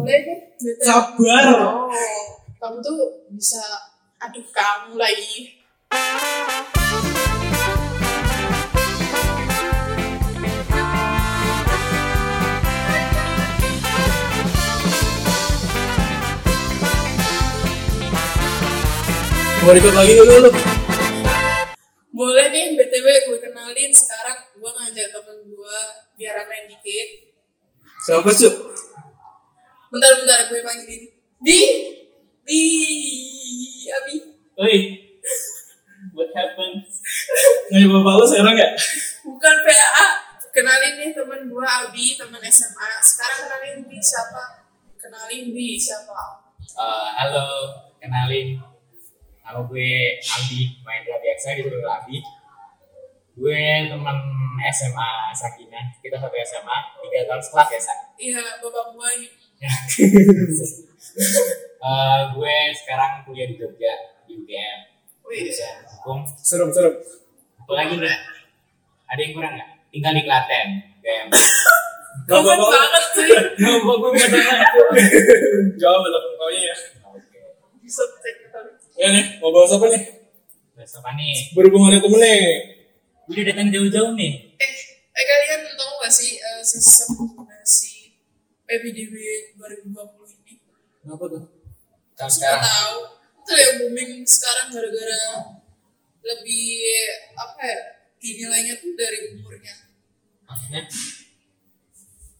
boleh deh BTW. Sabar. oh kamu tuh bisa aduh kamu lagi Mau ikut lagi dulu lu? boleh nih btw gue kenalin sekarang gue ngajak temen gue biar main dikit Siapa sih? Bentar bentar gue panggilin di di abi Oi. What happened? Nggak bapak lu sekarang ya? bukan PA kenalin nih temen gue Abi temen SMA sekarang kenalin di siapa kenalin di siapa Eh, halo, kenalin. Nama gue Aldi, main biasa gitu Aldi. Gue teman SMA Sakina, kita satu SMA, tiga tahun sekelas ya Sak. iya bapak gue nih Eh, gue sekarang kuliah di Jogja, di UGM. Wih, Hukum. Serem serem. Apa lagi nggak? Ada yang kurang nggak? Tinggal di Klaten, UGM. Bapak banget sih Nggak, gue nggak Jawab betul pokoknya ya. Oke. bisa. Ya nih, mau bahas apa nih? Terus apa nih? Berhubung ada temen nih. Udah datang jauh-jauh nih. eh eh kalian tahu gak sih eh, sistem donasi PBDB 2020 ini Kenapa tuh? Tahu Nggak sekarang. tahu itu yang booming sekarang gara-gara lebih apa ya dinilainya tuh dari umurnya Maksudnya?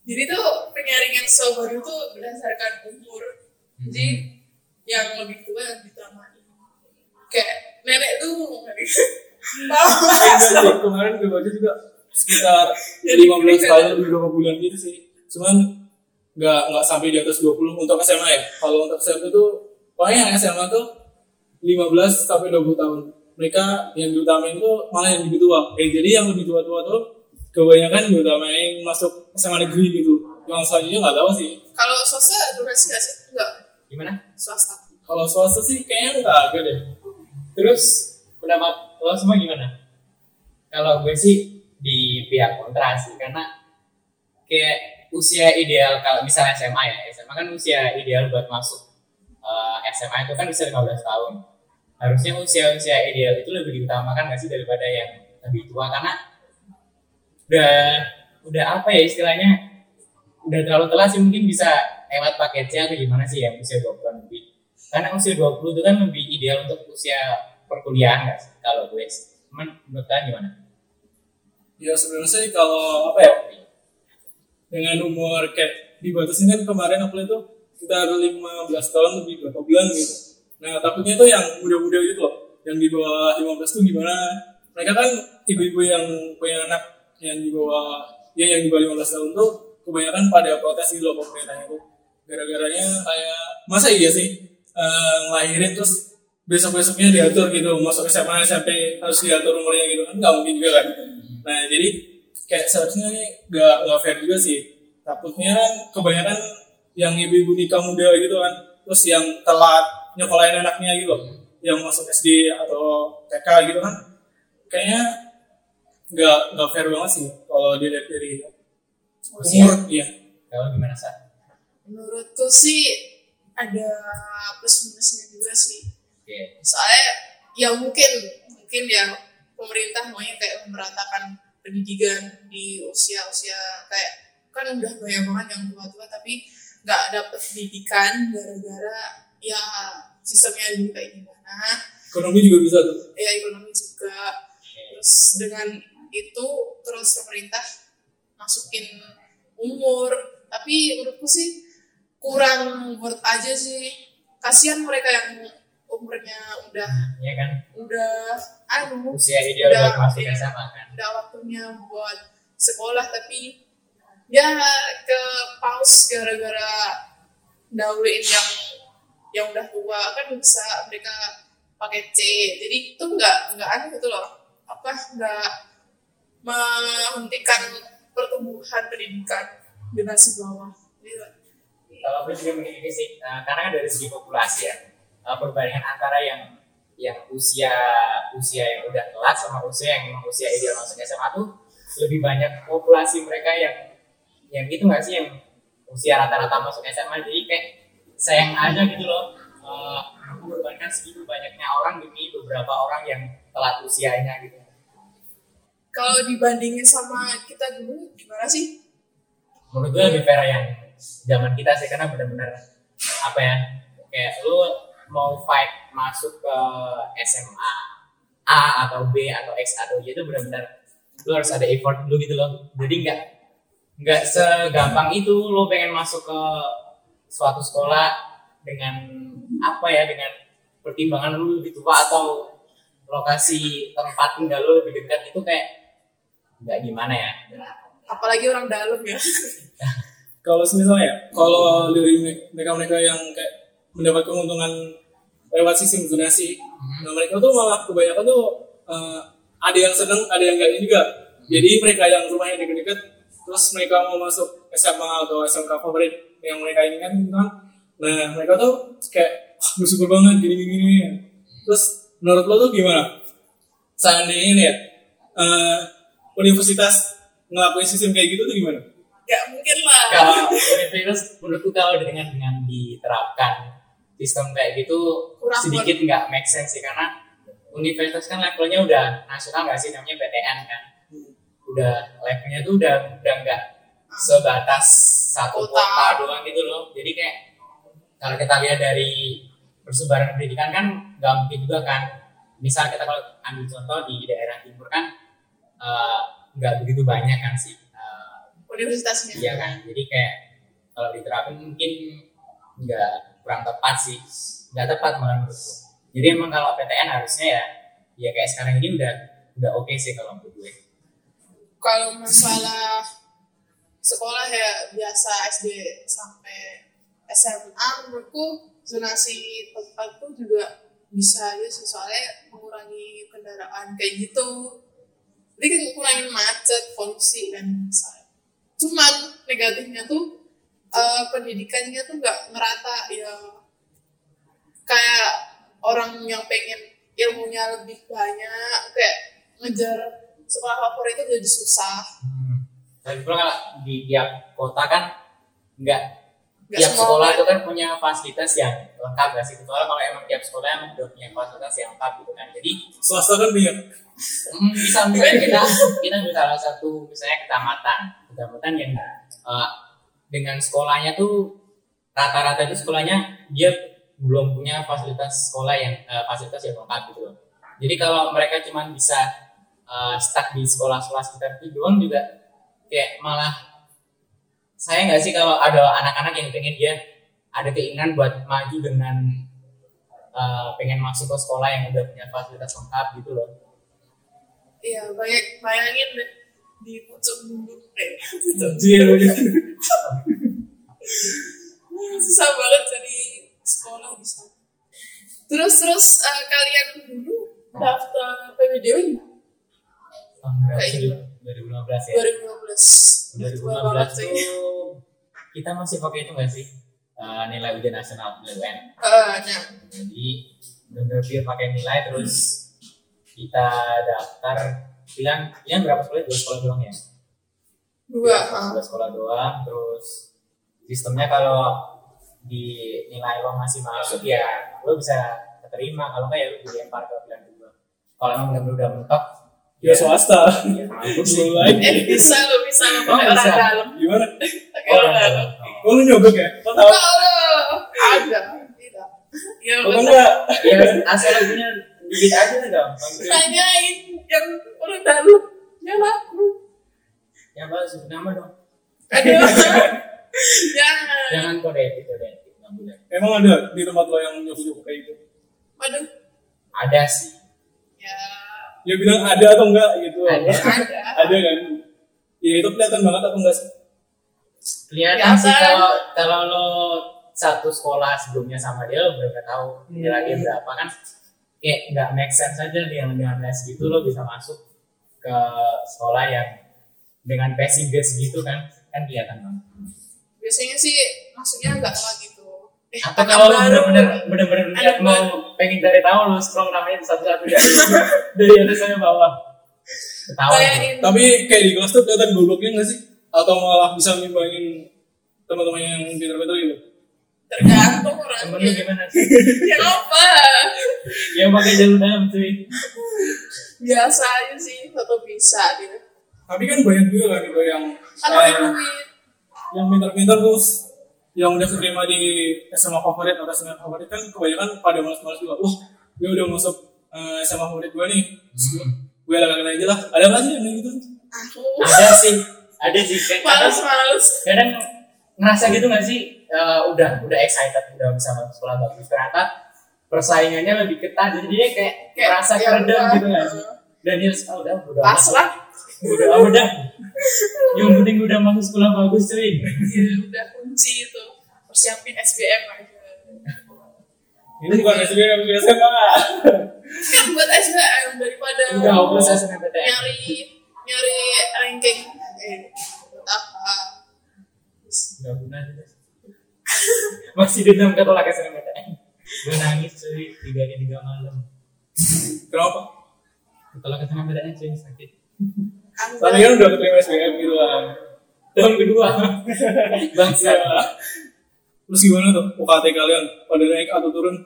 jadi tuh penyaringan sobat itu berdasarkan umur jadi yang lebih tua yang ditamain kayak nenek tuh kemarin gue baca juga sekitar Jadi 15 mereka- tahun lebih berapa bulan gitu sih. Cuman nggak nggak sampai di atas 20 untuk SMA ya. Kalau untuk SMP tuh pokoknya yang SMA tuh 15 sampai 20 tahun. Mereka yang diutamain tuh malah yang lebih tua. Eh, jadi yang lebih tua-tua tuh kebanyakan diutamain masuk SMA negeri gitu. Yang selanjutnya nggak tahu sih. kalau swasta donasi gak sih enggak Gimana? swasta Kalau swasta sih kayaknya nggak ada deh. Terus pendapat lo semua gimana? Kalau gue sih di pihak kontra sih karena kayak usia ideal kalau misalnya SMA ya. SMA kan usia ideal buat masuk eh, SMA itu kan bisa 15 tahun. Harusnya usia-usia ideal itu lebih diutamakan nggak sih daripada yang lebih tua? Karena udah udah apa ya istilahnya? Udah terlalu telat sih mungkin bisa lewat paketnya atau gimana sih ya usia 20 lebih. Karena usia 20 itu kan lebih ideal untuk usia perkuliahan nggak sih? Kalau gue cuman menurut kalian gimana? Ya sebenarnya sih kalau apa ya dengan umur kayak dibatasin kan kemarin aku itu sekitar 15 tahun lebih berapa bulan gitu. Nah takutnya tuh yang muda-muda gitu loh, yang di bawah 15 tuh gimana? Mereka kan ibu-ibu yang punya anak yang di bawah ya yang di bawah 15 tahun tuh kebanyakan pada protes gitu loh pemerintahnya tuh. Gara-garanya kayak masa iya sih eh, ngelahirin terus besok-besoknya diatur gitu masuk SMA SMP harus diatur umurnya gitu kan nggak mungkin juga kan. Nah jadi kayak seharusnya ini nggak nggak fair juga sih. Takutnya kan kebanyakan yang ibu-ibu nikah muda gitu kan, terus yang telat nyekolahin anaknya gitu, loh, yang masuk SD atau TK gitu kan, kayaknya nggak nggak fair banget sih kalau dilihat dari umur, iya. Kalau gimana sih? menurutku sih ada plus minusnya juga sih Oke. soalnya ya mungkin mungkin ya pemerintah maunya kayak meratakan pendidikan di usia-usia kayak kan udah banyak banget yang tua-tua tapi nggak dapet pendidikan gara-gara ya sistemnya dulu kayak gimana. Ekonomi juga bisa tuh. ya ekonomi juga. Terus dengan itu terus pemerintah masukin umur. Tapi menurutku sih kurang worth aja sih. Kasihan mereka yang umurnya udah Iya kan? udah anu Usia ideal Udah, buat masuk iya. SMA kan? udah waktunya buat sekolah tapi ya ke pause gara-gara dahuluin yang yang udah tua kan bisa mereka pakai C jadi itu nggak nggak aneh gitu loh apa nggak menghentikan pertumbuhan pendidikan generasi bawah Gitu. Kalau gue juga begini sih, nah, karena kan dari segi populasi ya, eh, perbandingan antara yang yang usia usia yang udah telat sama usia yang memang usia ideal masuk SMA tuh lebih banyak populasi mereka yang yang gitu nggak sih yang usia rata-rata masuk SMA jadi kayak sayang aja gitu loh. Uh, mengorbankan segitu banyaknya orang demi beberapa orang yang telat usianya gitu. Kalau dibandingin sama kita dulu gimana sih? Menurut gue lebih fair yang zaman kita sih karena benar-benar apa ya kayak lu mau fight masuk ke SMA A atau B atau X atau Y itu benar-benar lu harus ada effort dulu gitu loh. Jadi nggak nggak segampang itu lo pengen masuk ke suatu sekolah dengan apa ya dengan pertimbangan lu lebih tua atau lokasi tempat tinggal lu lebih dekat itu kayak nggak gimana ya. Apalagi orang dalam ya. Kalau misalnya ya, kalau dari mereka-mereka yang kayak mendapat keuntungan lewat sistem zonasi, Hmm. nah mereka tuh malah kebanyakan tuh eh, ada yang seneng, ada yang enggak juga. Jadi mereka yang rumahnya dekat-dekat, terus mereka mau masuk SMA atau SMK favorit yang mereka inginkan gitu kan. Nah mereka tuh kayak wah bersyukur banget gini-gini. Terus menurut lo tuh gimana? Seandainya ini ya, eh, universitas ngelakuin sistem kayak gitu tuh gimana? nggak mungkin lah kalau universitas menurutku kalau dengan dengan diterapkan sistem kayak gitu Kurang sedikit nggak make sense sih karena universitas kan levelnya udah nasional nggak sih? Namanya PTN kan. Udah levelnya tuh udah udah nggak sebatas satu Kota. doang gitu loh. Jadi kayak kalau kita lihat dari persebaran pendidikan kan nggak mungkin juga kan. Misal kita kalau ambil contoh di daerah timur kan eh, nggak begitu banyak kan sih eh, universitasnya. Iya kan, jadi kayak kalau diterapin mungkin nggak kurang tepat sih, nggak tepat malah menurutku. Jadi emang kalau PTN harusnya ya, ya kayak sekarang ini udah udah oke sih kalau menurut gue. kalau masalah sekolah ya biasa SD sampai SMA menurutku zonasi tempat tuh juga bisa aja sih soalnya mengurangi kendaraan kayak gitu jadi kan ngurangin macet polusi dan saya cuman negatifnya tuh eh, pendidikannya tuh nggak merata ya kayak orang yang pengen ilmunya lebih banyak kayak ngejar sekolah favorit itu jadi susah Tapi pula kalau di tiap kota kan nggak tiap sekolah kan. itu kan punya fasilitas yang lengkap gak sih? Kecuali kalau emang tiap sekolah emang udah punya fasilitas yang lengkap gitu kan. Jadi Swasta kan banyak. Hmm, bisa misalnya kita kita di salah satu misalnya kecamatan kecamatan yang eh, dengan sekolahnya tuh rata-rata itu sekolahnya dia belum punya fasilitas sekolah yang eh, fasilitas yang lengkap gitu loh. Jadi kalau mereka cuma bisa eh, stuck di sekolah-sekolah sekitar itu doang juga kayak malah saya nggak sih kalau ada anak-anak yang pengen dia ada keinginan buat maju dengan eh, pengen masuk ke sekolah yang udah punya fasilitas lengkap gitu loh. Iya, banyak bayangin di pucuk bumbu eh gitu. susah banget cari sekolah di sana. Terus terus eh, kalian dulu daftar berapa Kayak sih? gitu. 2015 ya. 2015. Tua banget 2015 sih. tuh kita masih pakai itu nggak sih Eh, nilai ujian nasional UN. Eh, nah, Jadi benar-benar pakai nilai terus kita daftar bilang pilihan berapa sekolah dua sekolah doang ya dua. Dua, ah. dua sekolah doang terus sistemnya kalau di nilai lo masih masuk ya lo bisa keterima kalau nggak ya lo dilempar ke pilihan kedua kalau emang benar-benar udah mentok Ya swasta. ya sih Mulai. Eh bisa lo bisa lo Oh, pakai orang bisa. dalam. Gimana? Orang dalam. Oh lu nyogok ya? Tahu? Kalau ada tidak. Ya Kok udah. enggak? ya asal punya dikit aja udah gampang tanyain yang orang dalam. Ya laku. ya sebut nama dong Aduh. Jangan. jangan kode etik kode etik nggak boleh Emang ada di tempat lo yang nyogok-nyogok kayak gitu? Waduh. ada sih Ya. Ya bilang ada atau enggak gitu. Ada. Ada. ada kan? Ya itu kelihatan banget atau enggak sih? kelihatan sih kalau kalau lo satu sekolah sebelumnya sama dia lo udah tahu nilai dia Hmm. berapa kan kayak nggak make sense aja dia dengan les gitu lo bisa masuk ke sekolah yang dengan passing grade segitu kan kan kelihatan banget Biasanya sih maksudnya enggak telat gitu. Eh, atau kalau lo bener-bener bener-bener niat Anak mau pengen cari tahu lo scroll namanya satu-satu dari dari atas sampai bawah ketawa Bayangin. Tapi kayak di kelas tuh kelihatan gobloknya enggak sih? Atau malah bisa ngimbangin teman-teman yang pintar-pintar gitu tergantung temen lu orangnya gimana ya apa? Ya pakai jalur dalam cuy. Biasa aja sih atau bisa gitu. Tapi kan banyak juga kan gitu yang kan eh, ada duit. yang pintar-pintar terus yang udah keterima di SMA favorit atau SMA favorit kan kebanyakan pada malas-malas juga. Wah gue udah masuk eh, SMA favorit gue nih. Gue lagakan aja lah. Ada nggak sih yang kayak gitu? Aku. Ada sih. Ada sih. Males kadang ngerasa gitu nggak sih Eh, udah udah excited udah bisa masuk sekolah bagus. Ternyata persaingannya lebih ketat jadi dia kayak, Kayak, merasa ya keredam gitu nggak sih dan dia ah, udah udah pasrah udah ah, udah. Yang penting udah masuk sekolah bagus cuy. Ya udah kunci itu. Persiapin SBM aja. Ini bukan SBM bukan SMA kan buat SBM daripada udah hopeless SNMPTN nyari ranking eh buat apa nggak guna juga. Masih dendam ketolak SNMPTN gue nangis cuy. Tiga hari tiga malam. Kenapa? Ketolak SNMPTN cuy sakit. Tapi kan udah keterima SBM gitu lah tahun kedua. Bangsa terus gimana tuh? UKT kalian? Pada naik atau turun?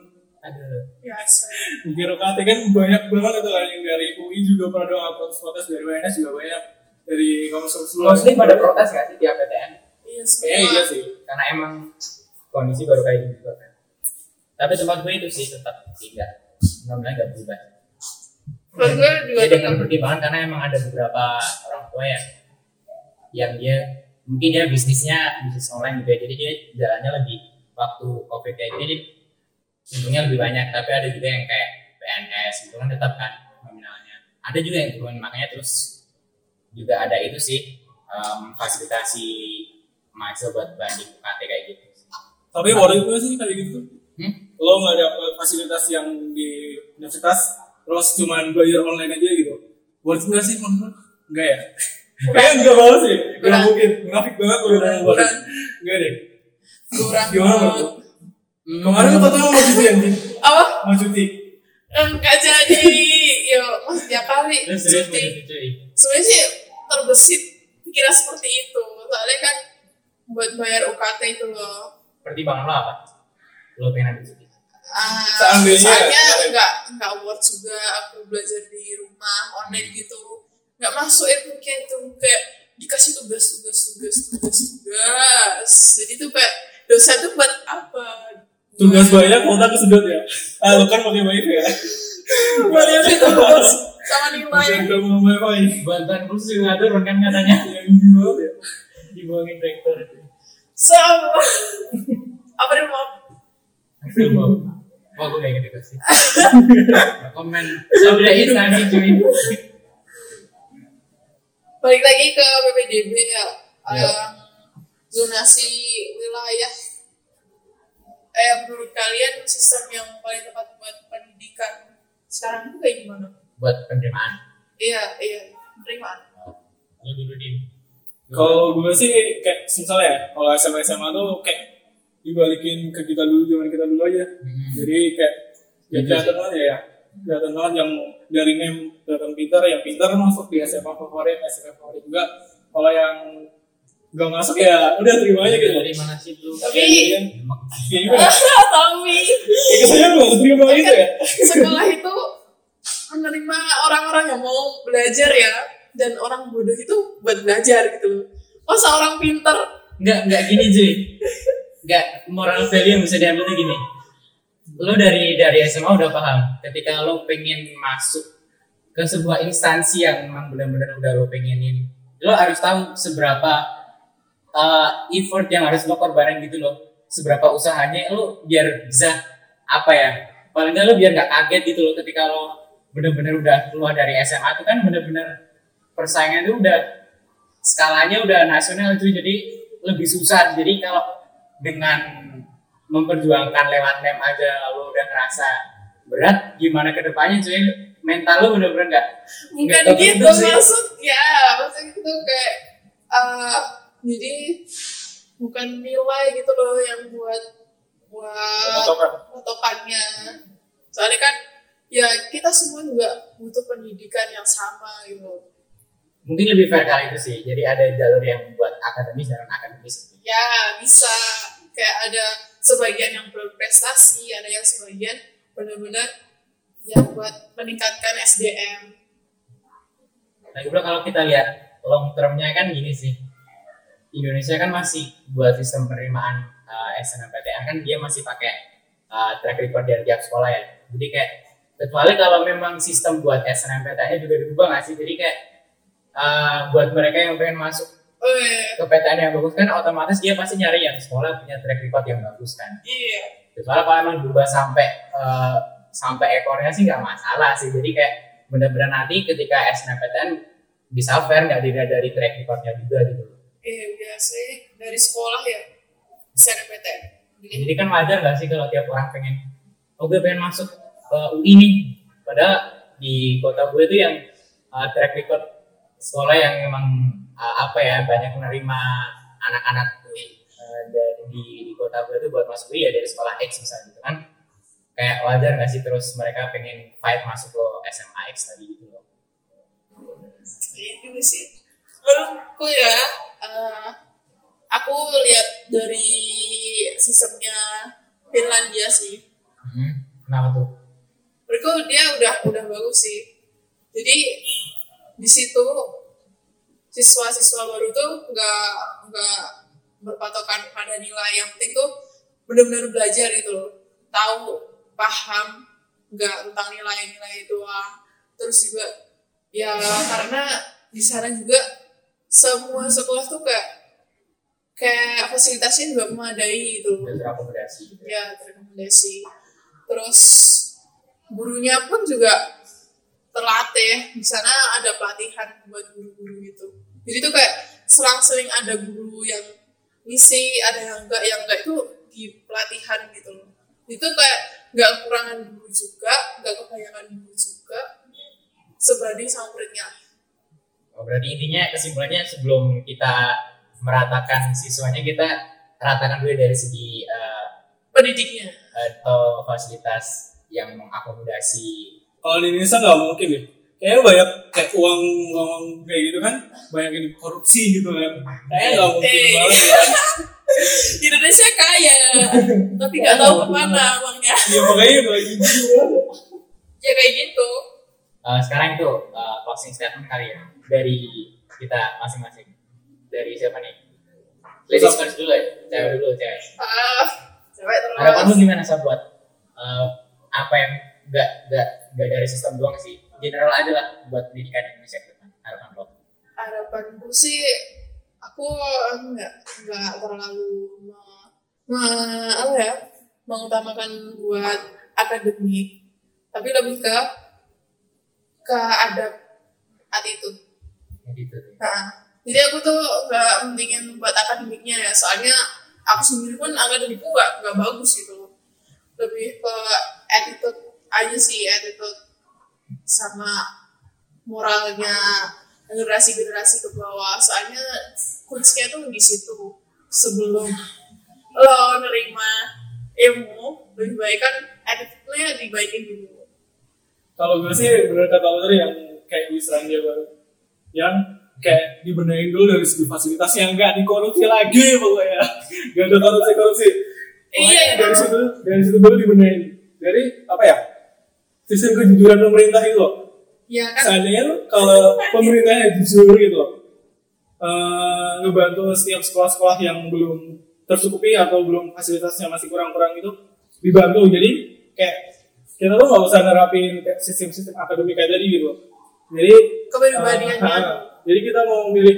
Aduh biasa. Mikir UKT kan banyak banget itu kan. Yang dari UI juga pada doang protes-protes dari WNS juga banyak. Dari kampus mostly pada protes gak sih tiap PTN iya Eh iya sih. Karena emang kondisi baru kayak gitu juga kan. Tapi tempat gue itu sih tetap tidak mudah-mudahan gak berubah. Menurut gue juga ya dengan pertimbangan karena emang ada beberapa orang tua yang yang dia mungkin dia bisnisnya bisnis online juga jadi dia jalannya lebih waktu covid kayak gini dia untungnya lebih banyak. Tapi ada juga yang kayak PNS gitu kan tetap kan nominalnya. Ada juga yang turun makanya terus juga ada itu sih em, fasilitasi mahasiswa buat banding UKT kayak gitu tapi waktu itu sih kayak gitu. Hmm? lo nggak dapet fasilitas yang di universitas terus cuman belajar online aja gitu. Worth it nggak sih menurut enggak ya? Kayaknya enggak banget sih. Enggak mungkin. Munafik banget lo Kurang, orang buat kurang. enggak deh. Kurang gimana menurut lo? kemarin lo katanya mau cuti anjing. Apa? Mau cuti. Enggak jadi. Ya mas ya kali cuti. Sebenarnya sih terbesit pikiran seperti itu. Soalnya kan buat bayar UKT itu loh pertimbangan lo apa? Lo pengen ambil cuti Ah, Seandainya- soalnya enggak enggak worth juga aku belajar di rumah online gitu. Nggak masuk itu kayak itu kayak dikasih tugas tugas tugas tugas tugas. Jadi tuh kayak dosen tuh buat apa? Tugas banyak kuota kesedot ya? Ah lo kan pakai wifi ya? Banyak sih tugas sama Bukan nilai kamu mau wifi bantuan khusus juga turun kan katanya yang gimana ya? Dibuangin rektor sama apa dia mau Wah, gue kayak gitu sih. Komen. Sudah instansi cuy. balik lagi ke PPDB ya Iya. Eh, zonasi wilayah eh menurut kalian sistem yang paling tepat buat pendidikan sekarang itu kayak gimana Buat penerimaan. iya iya penerimaan Lo dulu di. Kalau gue sih kayak misalnya ya, kalau SMA SMA tuh kayak dibalikin ke kita dulu zaman kita dulu aja. Jadi kayak ya Gitu kelihatan banget ya, ya. kelihatan banget yang dari name kelihatan pintar, yang pintar masuk di SMA favorit, SMA favorit juga. Kalau yang gak masuk ya udah terima aja gitu. Dari mana sih lu? Tapi- Iya, kan? Kayak gimana? Tommy Ya, kesannya lu gak terima gitu ya. sekolah itu menerima orang-orang yang mau belajar ya dan orang bodoh itu buat belajar gitu loh masa orang pinter Enggak, enggak gini cuy. Enggak, moral value yang bisa diambil tuh gini. Lo dari dari SMA udah paham. Ketika lo pengen masuk ke sebuah instansi yang memang benar-benar udah lo pengenin, lo harus tahu seberapa uh, effort yang harus lo korbanin gitu loh. Seberapa usahanya lo biar bisa apa ya? Paling nggak lo biar nggak kaget gitu loh ketika lo benar-benar udah keluar dari SMA itu kan benar-benar persaingan itu udah skalanya udah nasional itu jadi lebih susah. Jadi kalau dengan memperjuangkan lewat lem aja lo udah ngerasa berat gimana ke depannya cuy? Mental lo bener-bener nggak? Bukan nggak gitu sih. maksud ya maksud itu kayak eh, jadi bukan nilai gitu loh yang buat buat Patokan. patokannya soalnya kan ya kita semua juga butuh pendidikan yang sama gitu mungkin lebih fair kali itu sih. Jadi ada jalur yang buat akademis dan non akademis ya bisa. Kayak ada sebagian yang berprestasi ada yang sebagian benar-benar ya buat meningkatkan SDM nah juga kalau kita lihat long termnya kan gini sih. Indonesia kan masih buat sistem penerimaan uh, SNMPTN kan dia masih pakai uh, track record dari tiap sekolah ya. Jadi kayak kecuali kalau memang sistem buat SNMPTN juga dirubah nggak sih? Jadi kayak uh, buat mereka yang pengen masuk ke PTN yang bagus kan otomatis dia pasti nyari yang sekolah punya track record yang bagus kan. Iya. Kecuali kalau emang berubah sampai eh, sampai ekornya sih nggak masalah sih. Jadi kayak bener-bener nanti ketika SNMPTN bisa fair nggak dilihat dari track recordnya juga gitu. Iya biasanya dari sekolah ya SNMPTN Ya, jadi kan wajar nggak sih kalau tiap orang pengen oh gue pengen masuk ke UI nih. Padahal di kota gue tuh yang eh, track record sekolah yang memang eh, apa ya banyak menerima anak-anak eh, dari di, di kota gue tuh buat masuk UI ya dari sekolah X misalnya gitu kan kayak wajar nggak sih terus mereka pengen fight masuk ke SMA X tadi gitu loh Iya juga sih. Menurutku ya, eh, aku lihat dari sistemnya Finlandia sih. hmm. kenapa tuh Menurutku dia udah udah bagus sih. Jadi di situ siswa-siswa baru tuh nggak nggak berpatokan pada nilai yang penting tuh benar-benar belajar gitu loh. Tahu paham nggak tentang nilai-nilai doang. Terus juga ya karena di sana juga semua sekolah tuh kayak kayak fasilitasnya juga memadai gitu udah terakomodasi. Ya rekomendasi terus gurunya pun juga terlatih. Di sana ada pelatihan buat guru-guru gitu. Jadi tuh kayak selang-seling ada guru yang ngisi ada yang enggak yang enggak itu di pelatihan gitu loh. Itu kayak nggak kekurangan guru juga nggak kebanyakan guru juga sebanding sama muridnya. Oh, berarti intinya kesimpulannya sebelum kita meratakan siswanya kita ratakan dulu dari segi eh, pendidiknya. atau fasilitas yang mengakomodasi kalau di Indonesia nggak mungkin ya. Kayaknya banyak kayak uang uang kayak gitu kan banyak yang korupsi gitu kan. Kayaknya nggak mungkin Eh. banget ya. Indonesia kaya tapi nggak tahu ke mana uangnya. Ya makanya bagi gitu. Ya kayak gitu. Eh, sekarang itu eh, closing statement kali ya dari kita masing-masing. Dari siapa nih? Ladies first dulu ya cewek dulu cewek. Ah cewek harapan lu terus gimana sih buat eh, apa yang nggak nggak nggak dari sistem doang sih. General aja lah buat pendidikan Indonesia ke depan. Harapan lo? Harapanku sih aku nggak nggak terlalu me- me- apa ya mengutamakan buat akademik tapi lebih ke ke adab attitude. Tuh. Nah, jadi aku tuh nggak pentingin buat akademiknya ya, soalnya aku sendiri pun akademikku nggak nggak bagus gitu. Lebih ke attitude aja sih, attitude sama moralnya generasi-generasi ke bawah. Soalnya kuncinya tuh di situ. Sebelum lo nerima ilmu, lebih baik kan attitude-nya dibaikin dulu. kalau gue sih bener kata lo tadi yang kayak di Selandia Baru yang kayak dibenahin dulu dari segi fasilitas yang nggak dikorupsi lagi pokoknya nggak ada korupsi korupsi Iya. dari situ dari situ dulu dibenahin dari apa ya sistem kejujuran pemerintah itu loh. Ya kan? seandainya tuh kalau pemerintahnya jujur gitu loh eh, ngebantu setiap sekolah-sekolah yang belum tercukupi atau belum fasilitasnya masih kurang-kurang itu dibantu. Jadi kayak kita tuh nggak usah nerapin kayak sistem-sistem akademik kayak tadi gitu loh. jadi Kepribadiannya. eh, jadi kita mau milih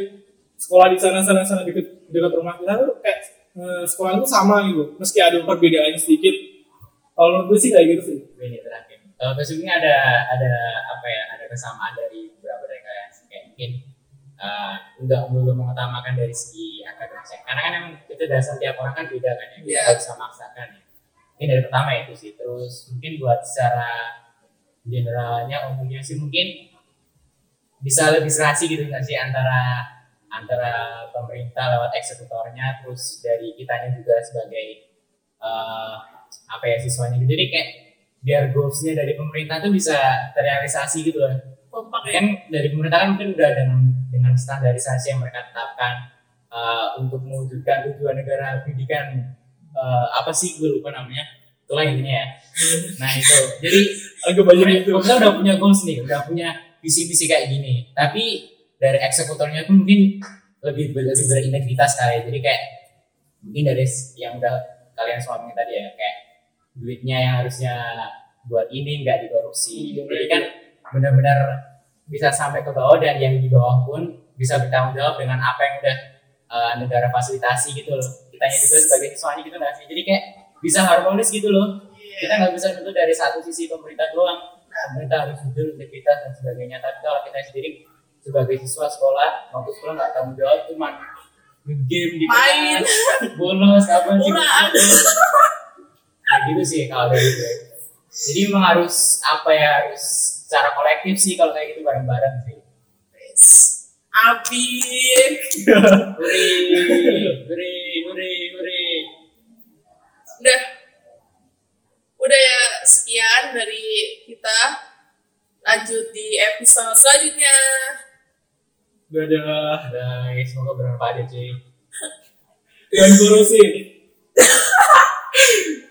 sekolah di sana sana sana dekat dekat rumah kita tuh kayak eh, sekolah itu sama gitu. Meski ada perbedaannya sedikit. Kalau menurut gue sih kayak gitu sih. Ini terakhir kalau besoknya ada ada apa ya ada kesamaan dari beberapa dari kalian kayak mungkin uh, nggak melulu mengutamakan dari segi akademis karena kan emang itu dasar tiap orang kan beda kan ya nggak bisa maksakan ya. Ini dari pertama itu sih terus mungkin buat secara generalnya umumnya sih mungkin bisa lebih serasi gitu nggak sih antara antara pemerintah lewat eksekutornya terus dari kitanya juga sebagai eh, apa ya siswanya gitu. Jadi kayak biar goalsnya dari pemerintah tuh bisa terrealisasi gitu ya. kan dari pemerintah kan mungkin udah dengan dengan standarisasi yang mereka tetapkan eh, untuk mewujudkan tujuan negara pendidikan eh, apa sih gue lupa namanya. Itulah intinya ya. Nah itu. Jadi agak banyak itu. kita udah punya goals nih udah punya visi-visi kayak gini. Tapi dari eksekutornya pun mungkin lebih lebih berintegritas kali. Jadi kayak mungkin dari yang udah kalian suami tadi ya kayak duitnya yang harusnya buat ini nggak dikorupsi. Jadi kan benar-benar bisa sampai ke bawah dan yang di bawah pun bisa bertanggung jawab dengan apa yang udah uh, negara fasilitasi gitu loh. Kitanya juga sebagai siswanya gitu nggak sih? Jadi kayak bisa harmonis gitu loh. Kita nggak bisa dulu dari satu sisi pemerintah doang. Pemerintah harus jujur integritas dan sebagainya. Tapi kalau kita sendiri sebagai siswa sekolah waktu sekolah nggak tanggung jawab cuman game di Main. bolos apa sih. Nah, gitu sih kalau dari gue jadi memang harus apa ya harus secara kolektif sih kalau kayak gitu bareng-bareng sih Yes. Abik. huri huri huri huri Udah. Udah ya sekian dari kita. Lanjut di episode selanjutnya. Dadah. Udah, semoga bermanfaat ya cuy Jangan korupsi.